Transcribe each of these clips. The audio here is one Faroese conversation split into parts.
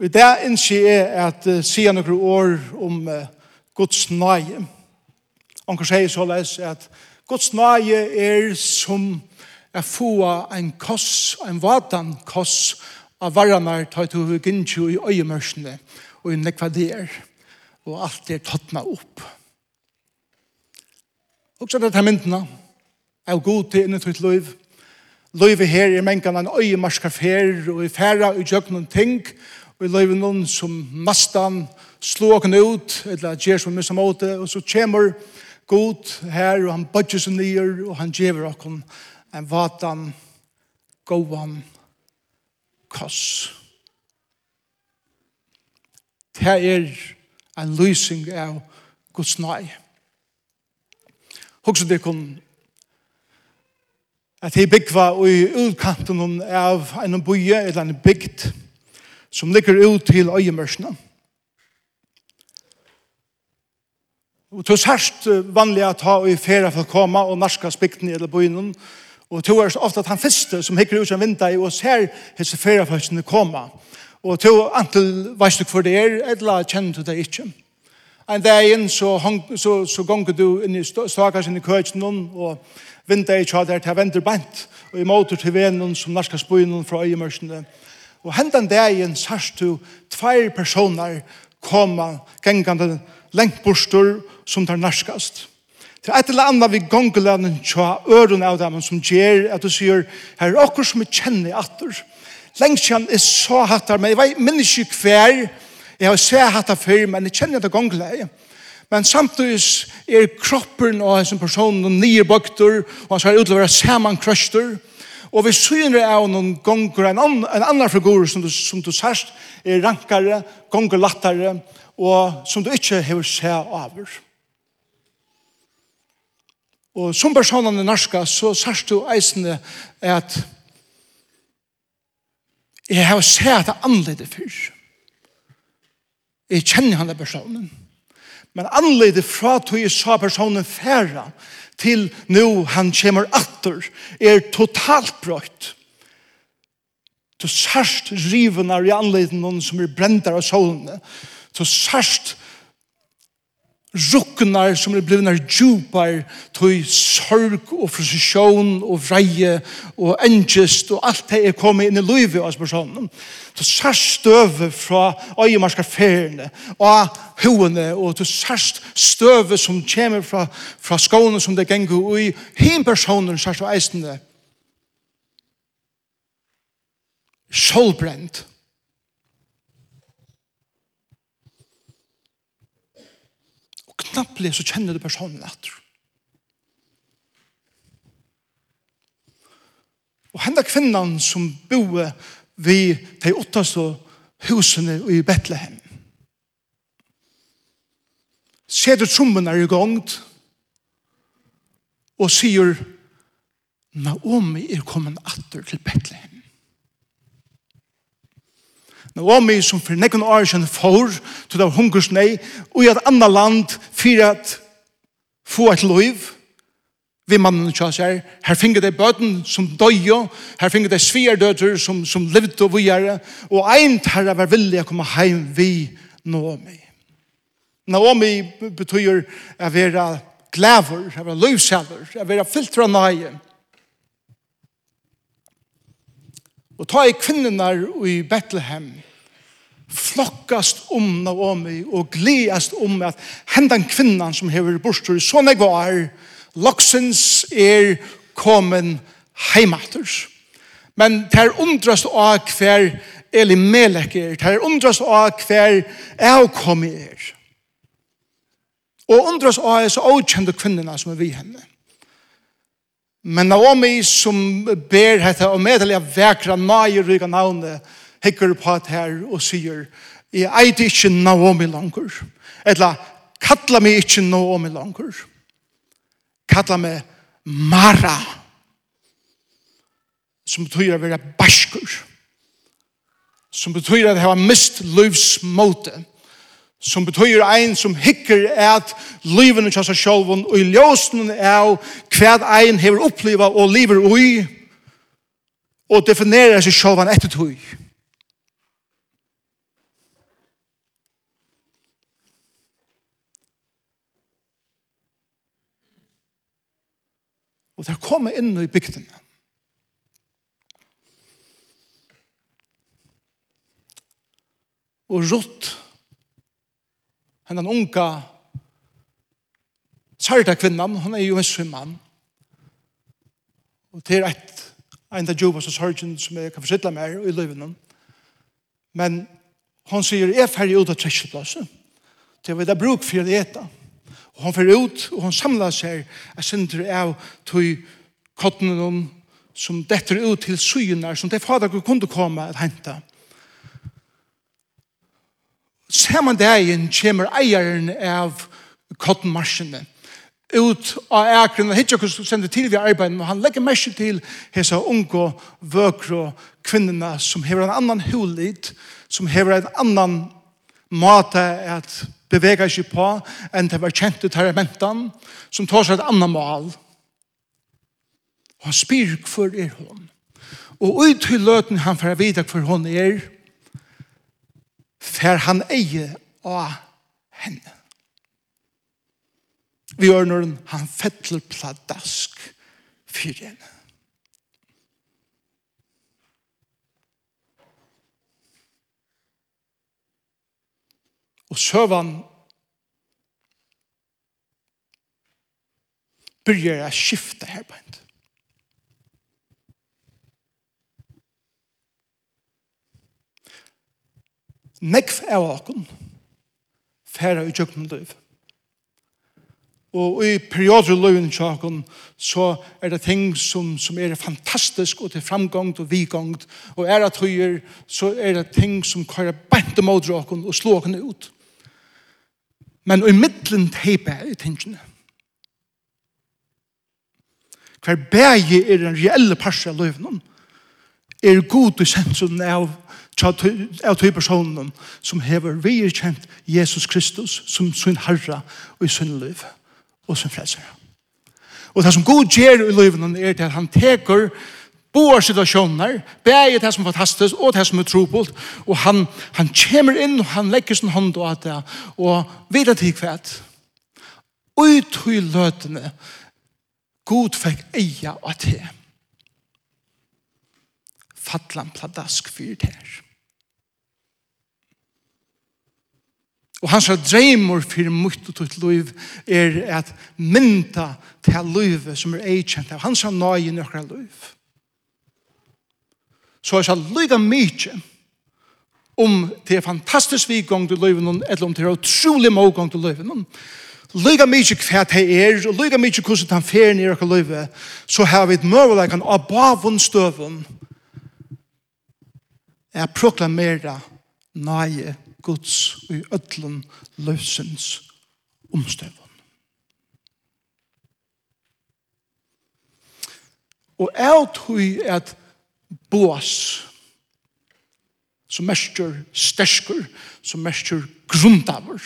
Og i det innskje er at uh, sier noen år om uh, Guds nøye. Anker sier så les at Guds nøye er som er få en koss, en vatan koss av varranar tar til hver gynnskje i øyemørsene og i nekvader og alt er tattna opp. Og så er det her myndene av god til innet ditt liv. Livet her er mengen en øyemarskafer og i færa og i jøkken ting og vi lever noen som mastan, slå okken ut, eller gjør som missa måte, og så kommer god her, og han bodger seg nyer, og han gjør okken en vatan, gåan, koss. Det er en lysing av Guds nøy. Hoksa det kun at hei byggva og i utkanten av en bygge eller en bygd, som ligger ut til øyemørsene. Og to særst vanlig at ha i ferie for å komme og norska spikten i eller byen. Og to er ofte at han første som hikker ut som vinter og ser hese ferie for å komme. Og to antil veist du hvor det er, eller kjenner du det ikke. En dag inn så, hong, så, så gonger du inn i stakas inn i køkken og vinter i kjader til venter bant og i måter til venen som norska spøyen fra øyemørsene. Og Og hendan dagen sørst du tveir personer koma gengande lenkbostur som tar narskast. Til et eller annet vi gongelanen tja øren av dem som gjer at du sier her er okkur som vi kjenner atter. kjenn er så hattar, men jeg vei minnes ikke hver jeg har sett hattar før, men jeg kjenner det gongelanen. Men samtidig er kroppen og hans og nye bøkter, og han skal utlevere samankrøster, og Og vi syner av noen gonger en, an, en annen figur som du, som du sørst er rankare, gonger lattere, og som du ikke hever se over. Og som personen er norska, så sørst du eisende at jeg har sett det annerledes før. Jeg kjenner han personen. Men annerledes fra at jeg sa personen færre, til nå han kommer atter, er totalt brøtt. Du sørst rivene av i anledningen som er brent av solene. Du sørst ruknar som er blivnar djupar tog sorg og frustrasjon og vreie og engest og alt det er kommet inn i livet av personen. Du sørst støve fra øyemarska feriene og hovene og du sørst støve som kommer fra, fra skåne som det ganger og i hin personen sørst og eisende. Solbrent knapplig så kjenner du personen etter. Og henne kvinnan som boer vi de åttaste husene i Betlehem. Ser du trommen er i gongt og sier Naomi er kommet atter til Betlehem. Naomi som for nekken år siden får til det hungersnei og i et annet land for at få et liv vi mannen kjøs her her finner det bøten som døy her finner det sverdøter som, som levde og vujere og ein terra var villig å komme heim vi Naomi Naomi betyr å være glæver, å være løvseller, å være filtra nøye. Og ta i kvinnenar i Bethlehem, flokkast om Naomi og gledast om at hendan kvinnan som hever bostur i sånne gåar, loksens er kommen heimaters. Men ter undrast av hver Eli Melek er, ter undrast av hver avkomi er. Og undrast av er så avkjende kvinnerna som er vi henne. Men Naomi som ber hette og medelige vekra naier navnet, hekker på at her og sier, jeg eit ikke Naomi langer, eller kalla meg ikke Naomi langer, kalla meg Mara, som betyr å være baskur, som betyr at jeg har mist livsmåte, som betyr ein som hikker at liven ikke seg selv og i ljøsene er hva ein hever oppleva og lever ui og definerer seg selv etter tog. Og det kommer inn i bygden. Og Rutt, hennan unga, særda kvinnan, hon er jo en svimman. Og det er et, en av Jovas og Sargent som jeg kan forsittla mer i løyvene. Men hon sier, jeg er ferdig ut av trekkeplassen. Det var det bruk for å eta. Og hon fer ut, og hon samlar seg, jeg sender av til kottene som detter ut til synar, som det fader kunne komme at hente. Saman dagen kommer eieren av kottenmarsjene ut av ækren og hittar hvordan du sender til vi arbeid og han legger mest til hese unge vøkro kvinnerna som hever en annan hulit som hever en annan måte at beveger seg på enn det var kjent til mentan, som tar seg et annet mal. Og han spyr for er hon. Og ut til løten han får vite for hon er, for han eier av henne. Vi gjør når han fettler pladask for henne. Og søvann byrjar å skifte her på hent. Nekv er åkken færa i tjøkken løyv. Og i perioder løyven i tjøkken så er det ting som, som er fantastisk og til framgångt og vigångt og er at høyer så er det ting som kører bænt og måter åkken og slå åkken ut men i midten teipa er tingene. Hver bægi er en reelle parse av løvnen, er god i sentrum av av tøy personen som hever vi er kjent Jesus Kristus som sin herre og sin liv og sin frelser. Og det som god gjør i løvnen er at han teker Boar situasjoner, bæg det som er fantastisk, og det som er trobult, og han, han kommer inn, og han legger sin hånd og alt det, og videre til kvæt. Ut i løtene, god fikk eia og det. Fattlan pladask fyrt her. Og hans dreimer for mutt og tutt liv er at mynda til livet som er eikjent av hans nøye nøkra liv så er det lyga mykje om det er fantastisk vi gong til løyven, eller om det er utrolig må gong til løyven. Lyga mykje hva det er, og lyga mykje hvordan det er fer i og løyve, så har vi et møveleggen av bavun støvun er proklamera nøye Guds og i ødlen løsens omstøvun. Og jeg tror at Boas, som mersker sterskur, som mersker grundavur.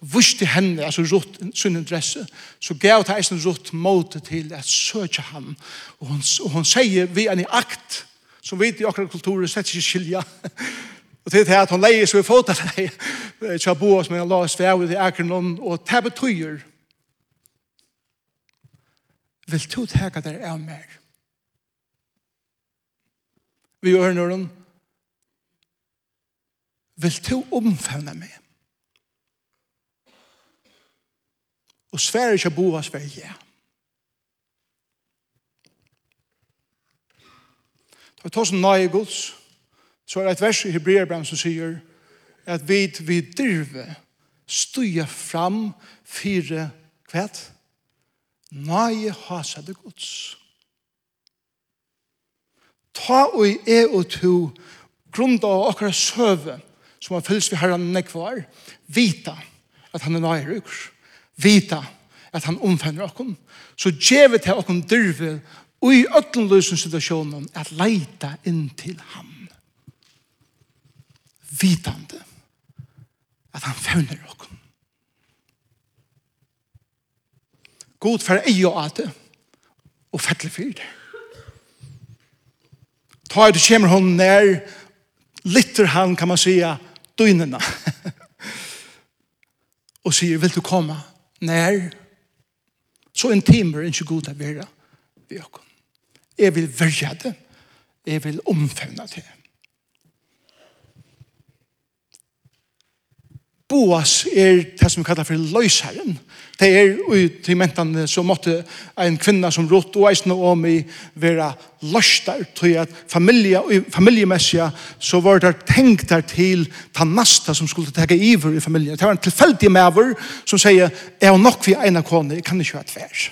Vusti henne, altså rutt sin interesse, så gav det eisen rutt måte til at søkja han, og hun, og hun sier vi er i akt, som vi i akkurat kulturer sett ikke skilja, og til det at hun leier så vi fått av deg, tja boas, men han la oss vei i noen, og det betyr, vil to teka der av mer. Vi gjør når hun vil to omfavne meg. Og sverre ikke bo av Sverige. Ja. Og tar som nøye gods, så er det et vers i Hebreerbrevet som sier at vi vi dirve stuja fram fire kvæt nøye hasa det gods. Ta og e og to grunda av akkurat søve som har fyllt vi herran nekvar vita at han er nøyryk vita at han omfender okkom så djevet til okkom dyrve og i øtlenløsen situasjonen at leita inn til ham vitande at han fevner okkom God for ei og alt det, og fettelig for det. Ta ut kommer hon nær, litter han, kan man säga, døgnene. og sier, vil du komme nær? Så intimer er ikke god å være ved oss. Jeg vil verja det. Jeg vil omfevne det. Boas er det som vi kallar for løysherren. Det er i timentene så måtte en kvinna som rått og eisen og om i vera løstar til at familie, familiemessige så var det tenkt der til ta nasta som skulle ta iver i familien. Det var en tilfeldig maver som sier jeg har nok vi ena kone, jeg kan ikke ha tvers.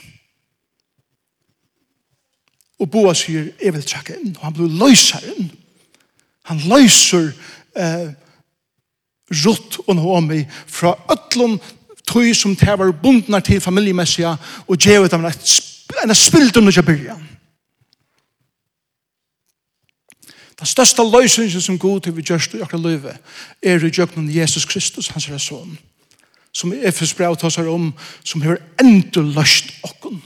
Og Boas sier jeg vil trekke inn og han blir løysherren. Han løyser eh, rutt og Naomi fra ötlom tøy som det var bundna til familjemessige og djevet dem en spilt under til byrjan. Den største løsningen som god til vi gjørst i akkurat løyve er i gjøkken Jesus Kristus, hans er son, som Efes brev tar her om, som har endur løst okken.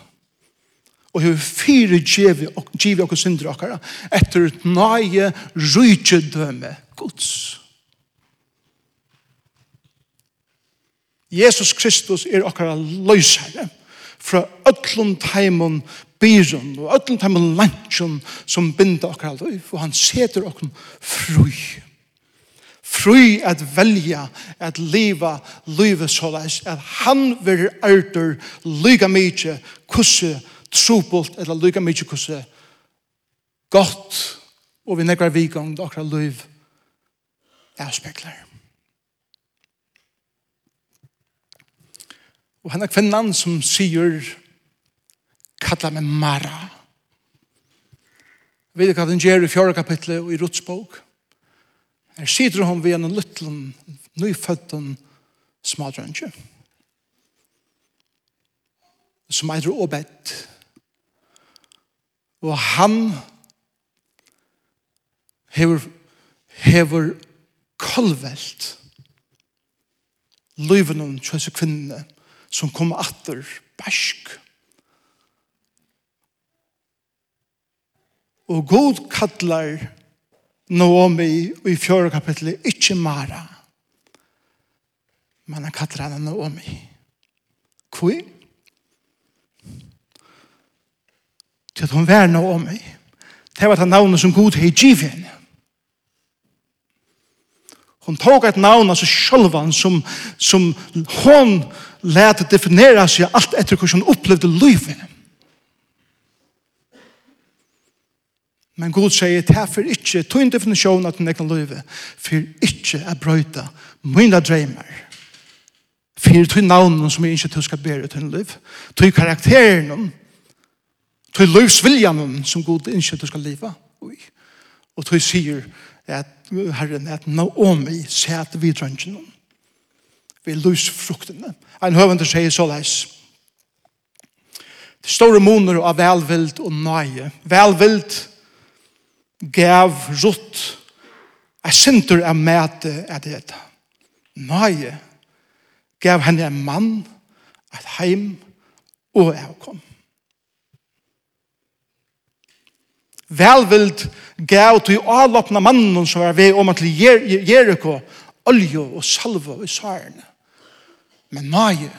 Og har fire djevi okken syndra okkara etter et nøye rydgjedømme gods. Jesus Kristus er okkara løysare fra öllum taimun byrun og öllum taimun lantjun som binda okkara løy og han setur okkara fru fru at velja at leva livet såleis at han verir artur lyga mykje kusse trupult eller lyga mykje kusse gott og vi nekvar vikong okkara liv avspeklar Og henne kvinnan som sier, kalla meg Mara. Vet du hva den gjør i fjore kapitlet og i Rutsbog? Her sitter hun ved en liten, nyfødden smadrønge. Som eitre Obed. Og han hever, hever kolvelt løyvene til kjønse kvinnene som kom atter bæsk. Og god kallar Naomi i fjörde kapitlet ikkje Mara. Men han kallar henne Naomi. Kvi? Til at hun var Naomi. Det var det navnet som god hei givet henne. Hon tog ett navn, alltså självan, som, som hon lät definiera sig allt efter hur hon upplevde livet. Men Gud säger, det här för icke, tog en definition av den kan livet, för inte att bryta mina drömmar. För tog navnen som jag inte tog ska bära till en liv. Tog karaktären, tog livsviljan som Gud inte tog ska leva. Och tog säger, at Herren, at Naomi, sæt vidrøngen om. Vi lus fruktene. En høvende sier så leis. Det store moner av velvild og nøye. Velvild gav rutt er sinter av mæte er det. Nøye gav henne en mann, et heim og avkom. velvild gav til avloppna mannen som var ved om at Jericho, olje og salve i særene. Men Maje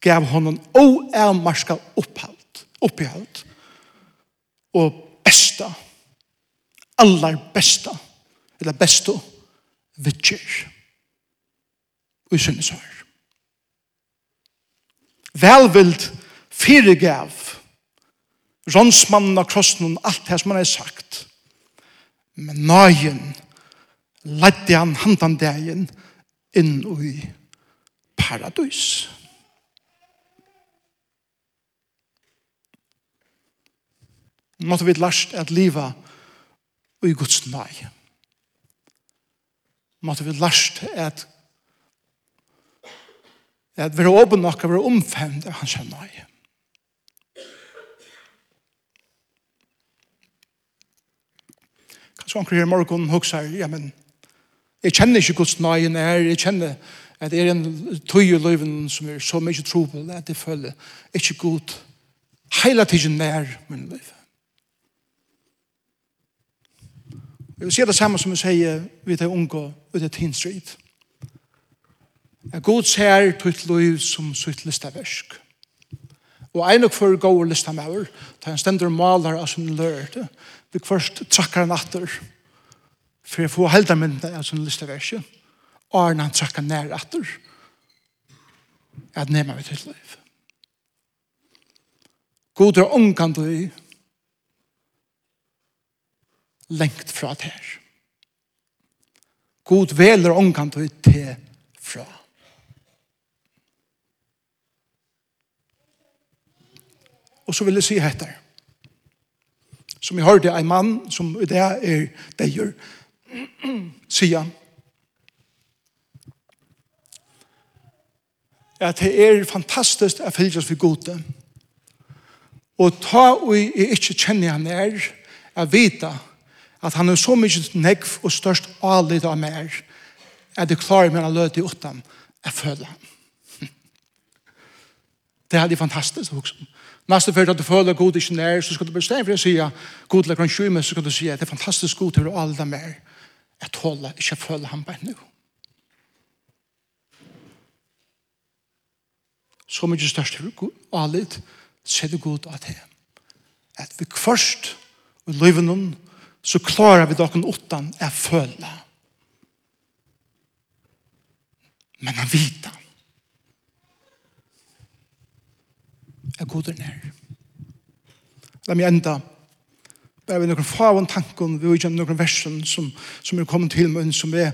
gav honom oavmarska upphalt, upphalt og besta, allar besta, eller besto, vittjer, og i sinnesår. Velvild fyrirgav, ronsmannen av krossen og alt det som han har sagt. Men nøyen ledde han handan dagen inn i paradis. Måtte vi lærst at liva i Guds nøy. Måtte vi lærst at at vi er åpen nok av å av hans nøy. Så anker her i morgen hokser, ja, men jeg kjenner ikke Guds nøyen her, jeg kjenner at det er en tøy i løven som er så mye trobel, at det føler ikke god hele tiden nær min liv. Jeg vil si det samme som jeg sier vi det unge, ut av Teen Street. At god ser tøyt liv som sitt listaversk. Og en og for går lista med over, da han stender maler av sin lørte, vi først trakkar han atter for jeg får helda mynda av sånne listeverset og er han trakkar nær atter at nema vi til liv God er omkant i lengt fra det her. God veler omkant i til fra. Og så vil jeg si hette her som jeg hørte en mann som i det er deier, sier at det er fantastisk at fylgjøres for gode. Og ta og jeg ikke kjenner han er, jeg vet at han er så mye negv og størst alit av mer, at det klarer meg å løte i åttan, jeg føler han. Det här är fantastiskt också. Nästa för att du följer god i sin så ska du bestämma för att säga god läkare en skymme så ska du säga det är fantastiskt god hur du alla mer att hålla, inte följa han bara nu. Så mycket störst hur god och allt ser du god att det at vi først i livet så klarar vi dokken åttan å føle. Men han vet han. er god er nær. La meg enda bare vi noen faven tanken, vi har noen versen som, som er kommet til meg, som er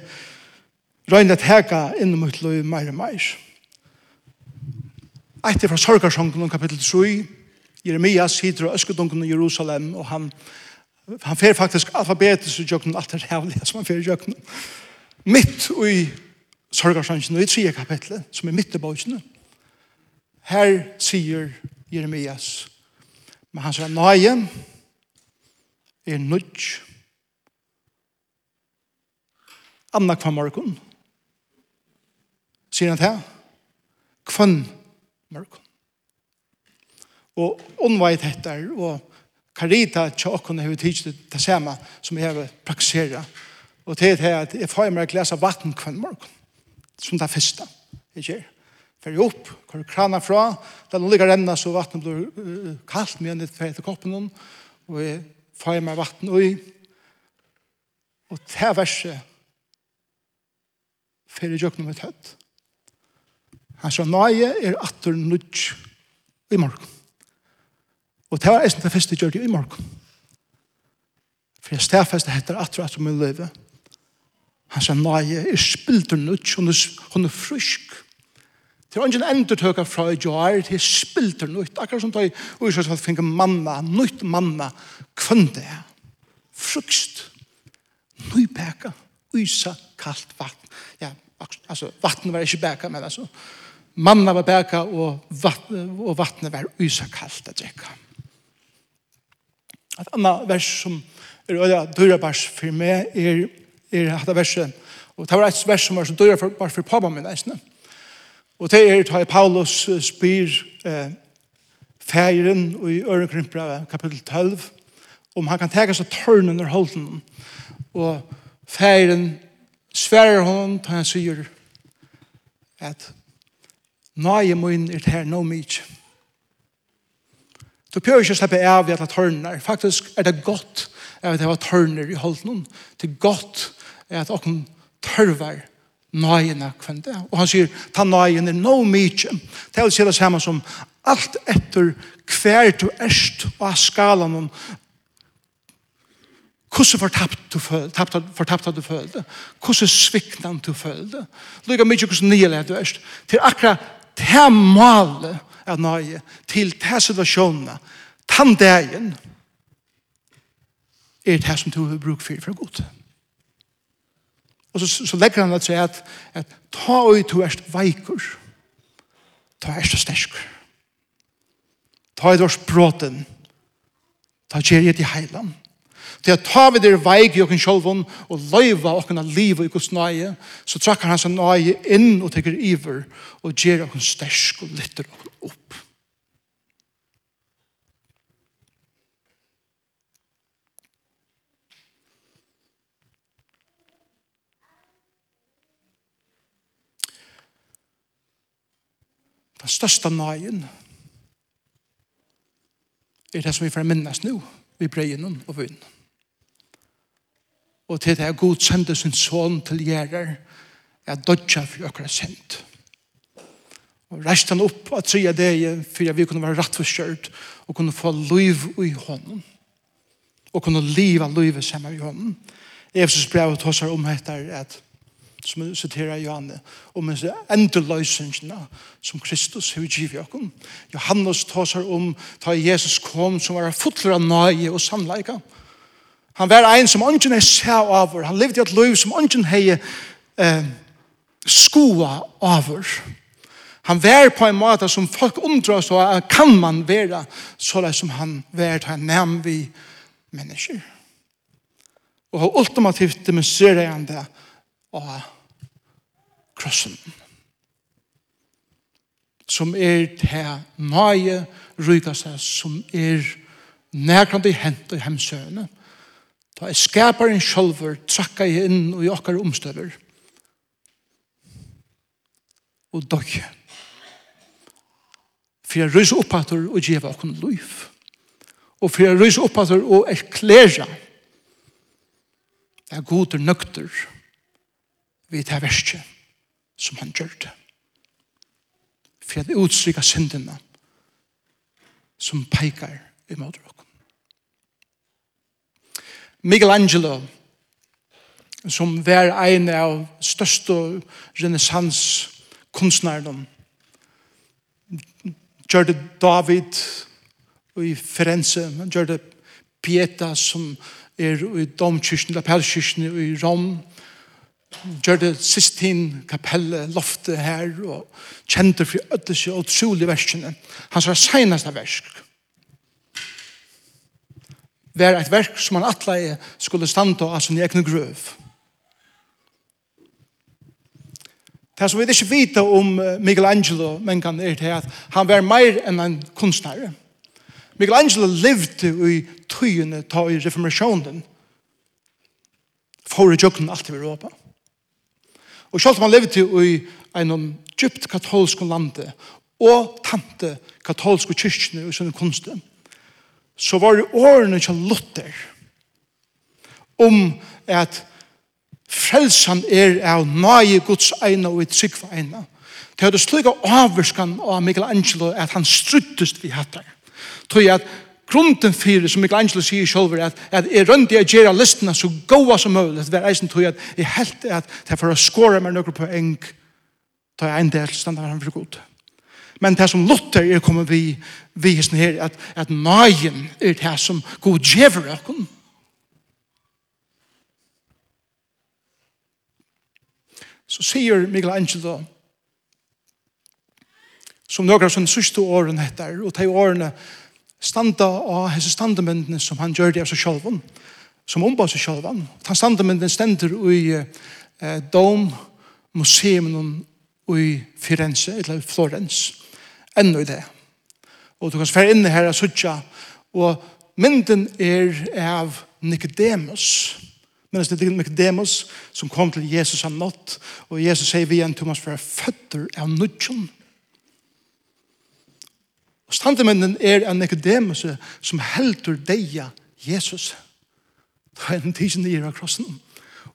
røyne at hega innom mitt liv mer og mer. Etter fra sorgarsongen om kapittel 3, Jeremias sitter og øskedunken i Jerusalem, og han, han fer faktisk alfabetisk i jøkken, alt er hevlig som han fer i jøkken. Mitt i sorgarsongen, i tre kapittel, som er mitt i bøkene, her sier Jeremias. Men han sier, nøye er nødt. Anna kvann morgon. Sier han til? Kvann morgon. Og unnveit etter, og karita tjokken har vi tidsi det samme som jeg har praksera. Og til det er at jeg får meg å lese vatten kvann morgon. Som det er første jeg gjør fer opp, hvor krana fra, da nå ligger renna så vattnet blir uh, kaldt med en litt feil til koppen noen, og jeg får meg vatten ui. Og det verset fer i jøkken med tøtt. Han sa, nøye er atter nudj i morgen. Og det var eisen det første gjør det i morgen. For jeg stedfeste heter atter atter min løyve. Han sa, nøye er spilder nudj, hun er, hun er frysk. Det var ingen endurtøka fra i joar til spilter nytt, akkurat som de at finne manna, nytt manna, kvønde er. Frukst, nypeka, uisa, kaldt vatten. Ja, altså, vatten var ikke beka, men altså, manna var beka, og, vatten, og vattnet var uisa, kaldt at drekka. Et annet vers som er øyla dyrabars for meg er, er hatt verset, og det var et vers som var så dyrabars for pappa min, eisne, er, Og det er da Paulus spyr eh, feiren i Ørenkrimpra kapittel 12 om han kan tega seg tørn under holden. Og feiren sverer hon da han sier at Nøye mun er det her no mykje. Du prøver ikke å slippe av at det tørner. Faktisk er det godt at det var tørner i holden. Det er godt at åkken tørver nøyene kvann det. Og han sier, ta nøyene er no mykje. Det er å si det samme som alt etter hver du erst og av skalaen om hvordan fortapt du følte, fortapt du følte, hvordan sviknan du følte, lykka mykje hvordan nye du erst, til akkurat det malet av nøye, til det situasjonene, tann dagen, er det som du har bruk for for godt. Og så, så legger han at seg at, at ta og to erst veikur, ta erst sterskur. Ta i dårs bråten, ta gjer i heilan. Til at ta vi der veik i okken sjolvun og løyva okken av livet i gos nøye, så trakkar han seg nøye inn og teker iver og gjer okken stersk og lytter okken opp. Den største nøyen er det som vi får minnes nå, vi breien og vinn. Og til det er god sende sin son til gjerder, er dodja for akkurat sendt. Og reiste han opp av tre dager for at vi kunne være rett for og kunne få liv i hånden. Og kunne liva livet sammen i hånden. Efsus brev tar seg om etter at som vi citerer Johanne, om disse endeløsningene som Kristus har givet oss. Johannes tåser om da Jesus kom som var fotler av nøye og sannleika. Han var en som ønsken er sær over. Han levde et liv som ønsken er eh, skoa over. Han var på en måte som folk undrar så kan man være sånn som han var til en nevn vi mennesker. Og ultimativt demonstrerer han det og krossen som er til nøye ryga som er nærkant i hent og hemsøene da jeg skaper en sjølver trakka jeg inn og i okkar omstøver og døg for jeg ryser opp at og gjeva okkar liv og for jeg ryser opp at og erklæra jeg og nøkter vi tar verset som han gjør det. For jeg vi utstrykker syndene som peker måte dere. Michelangelo, som var en av største renessanskunstnerne, gjør det David i Firenze, han gjør det Pieta som er i domkirken, eller perkyrkene i Rom, gjør det Sistin kapelle, loftet her, og kjente for ødelse og utrolig versene. Han sa seneste versk. Det er et verk som han atle skulle stande av sin egen grøv. Det som vi ikke vet om Michelangelo, men kan er til at han var mer enn en kunstner. Michelangelo levde i tøyene ta i reformasjonen for å gjøre alt i Europa. Mm Og selv om han levde i en djupt katolsk lande, og tante katolske kyrkene og sånne kunsten, så var det årene til Luther om at frelsan er av nøye Guds eina og et for eina. Det hadde slik av avvurskan av Michelangelo at han struttest vi hattar. Tog at grunden fyrir, som Michelangelo sier sjálfur, at, at jeg røndi jeg gjøre listene så goa som mulig, at det var eisen tog at jeg helt at det for å skåre meg nøkker på eng, ta jeg en del standa han for god. Men det som Luther er kommet vi, vi hesten her, at, at nøyen er det som god djever okken. Så sier Michelangelo, som några som sista årene heter, og de årene, standa av hese standamendene som han gjør det av seg sjølven, som ombar seg sjølven. Han standamendene stender i eh, Dom, Museum i Firenze, eller Florens, enda i det. Og du kan svære inne her og suttja, og mynden er av Nicodemus, men det er Nicodemus som kom til Jesus av natt, og Jesus sier vi igjen, Thomas, for jeg føtter av nudjon, og Og standemennen er en Nicodemus som helter deia Jesus. Det er en tidsen i av krossen.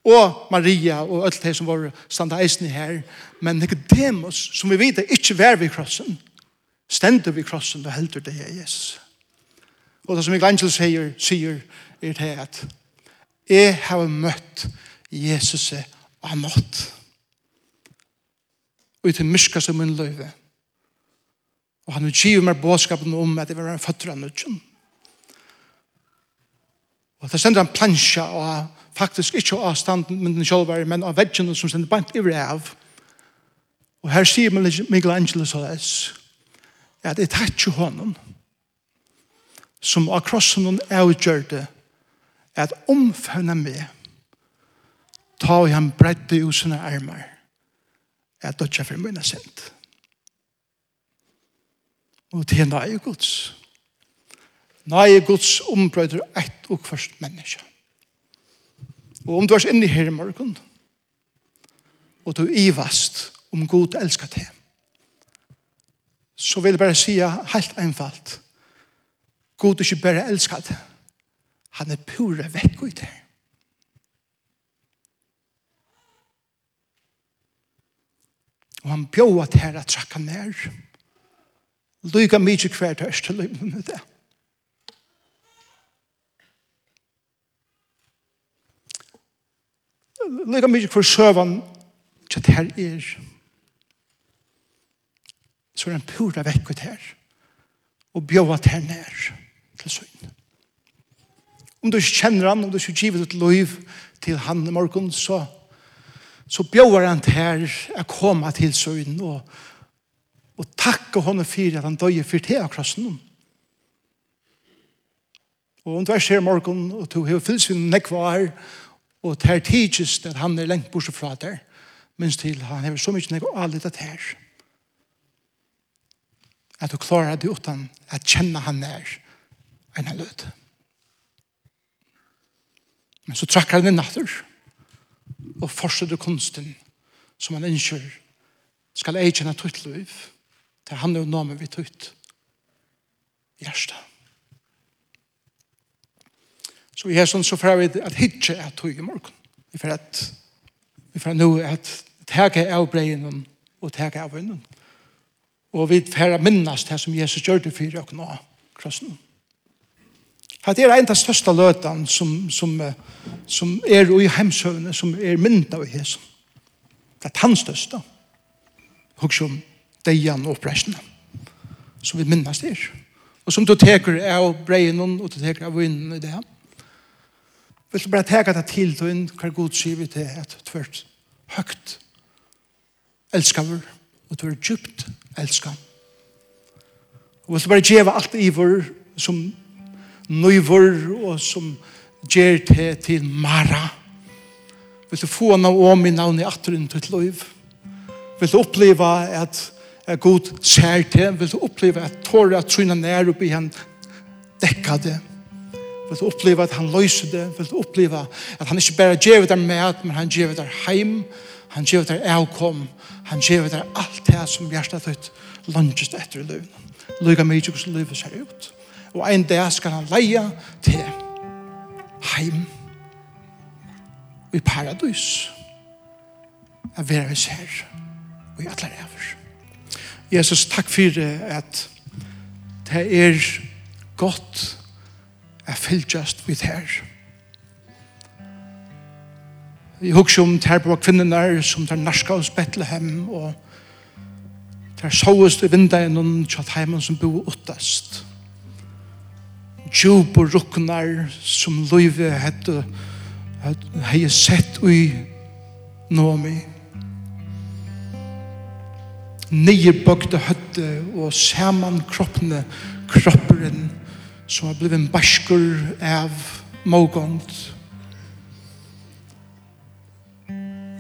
Og Maria og alt det som var standa eisen her. Men Nicodemus, som vi vet ikke var ved krossen, stender ved krossen og helter deia Jesus. Og det som Mikael sier, sier er det at jeg har møtt Jesus av nått. Og til myska som min løyve. Og han utgiver meg bådskapen om at det var en føtter av nødgjøn. Og det sender han plansja, og faktisk ikke av standen med den sjølvare, men av veggen som sender bant i rev. Og her sier Miguel Michelangelo og det, at det er ikke hånden, som av krossen hun avgjør det, at omfønne meg, ta og han bredde i sine armer, at det ikke er for mine sint. Og det er nøye Guds. Nøye Guds ombrøyder ett og først menneske. Og om du er inne her i morgen, og du er ivast om Gud elsker til, så vil jeg bare si helt einfalt, God ikke bare elsket, han er pure vekk ut her. Og han bjør at her at trakka nær. Og Lyga mykje hver tørst til lyga med det. Lyga mykje hver søvann til det her er. Så er han pura vekk ut her. Og bjóa her nær til søgn. Om du ikke kjenner han, om du ikke givet et liv til han i morgen, så, så bjóa han her å komme til søgn og og takke honom for at han døye for te akkurat krossen. Og om du er ser morgen, og du har fyllt sin nekvar, og det er tidsis at han er lengt bort fra der, minst til han har så mye nekvar alle det her. At du klarer det uten at kjenne han er en av lød. Men så trakker han inn natter, og fortsetter kunsten som han innskjør, skal jeg kjenne tutt liv, og Det handlar om namen vi tar ut. Hjärsta. Så i hesson så får vi at hitje er tog i morgen. Vi får at vi får nå at tega av breien og tega av vinnen. Og vi får minnes det som Jesus gjør det for oss nå. Krossen. Det er en av største løtene som, som, som er i hemsøvne, som er mynda av Jesus. Det er den største. Hugg deian og oppreisene som vi minnes der. Og som du teker av breien og du teker av vinnen i det. Vil du bare teka det til til inn hva god sier vi til at tvert høgt høyt elskaver og du er djupt elskar. Og vil du bare gjeva alt i vår som nøyvor og som gjør til til Mara. Vil du få noe om i navnet i atter til et løyv. Vil du oppleva at er god ser til, vil du oppleve at tårer at tryna nær oppi han dekka det. Vil du oppleve at han løyser det, vil du oppleve at han ikke bare gjør det med, men han gjør det heim, han gjør det avkom, han gjør det alt det som hjertet ditt lunges etter i løvene. Lyga mye hvordan livet ser ut. Og en dag skal han leie til heim i paradis. Jeg vil være her og i alle ræver. Jesus, takk for at det er godt at fylgjast vi her. Vi husker om det her på kvinnerne som det narska hos Bethlehem og det er såest i vindagen og tjattheimen som bor uttast. Djup og ruknar som løyve hette hei sett ui Nomi. Nomi nedbøkte høtte og saman kroppene, kropperen som har blivit en baskur av mågånd.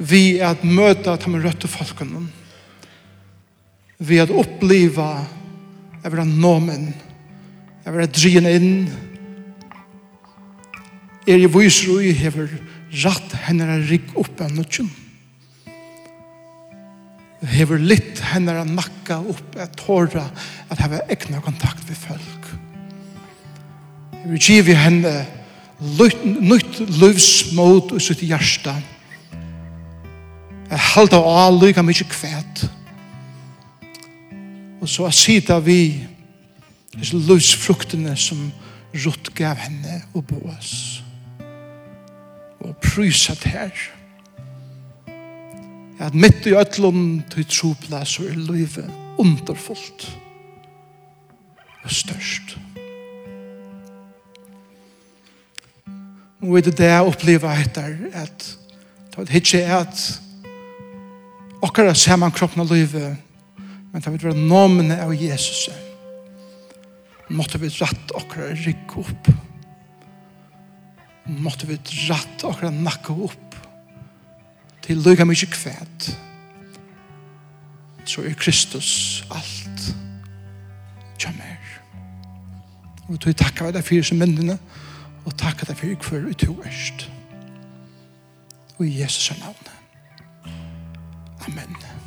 Vi er at møte at han er røtte folkene. Vi er at oppleva jeg vil nomen, nåmen jeg vil drien inn er i viser og jeg hever rett henne er rigg opp av nødgjent hever litt henne å nakka opp et tåra at heve ekna kontakt med folk. Hever giv i henne nytt løvsmåd og sitt hjärsta. Jeg halda av all lyga mykje kvæt. Og så sida vi disse løvsfruktene som rutt gav henne og boas. Og prysa her. Og at mitt i ötlun til trupla så er livet underfullt og størst. Og er det det jeg opplever etter at det er ikke at akkurat ser man kroppen av livet men det vil være nomene av Jesus måtte vi rett akkurat rygg opp måtte vi rett akkurat nakke opp til lukka mykje kvæt så er Kristus alt kja mer og tog takka deg fyrir som myndina og takka deg fyrir hver ut du erst og i Jesus navn Amen.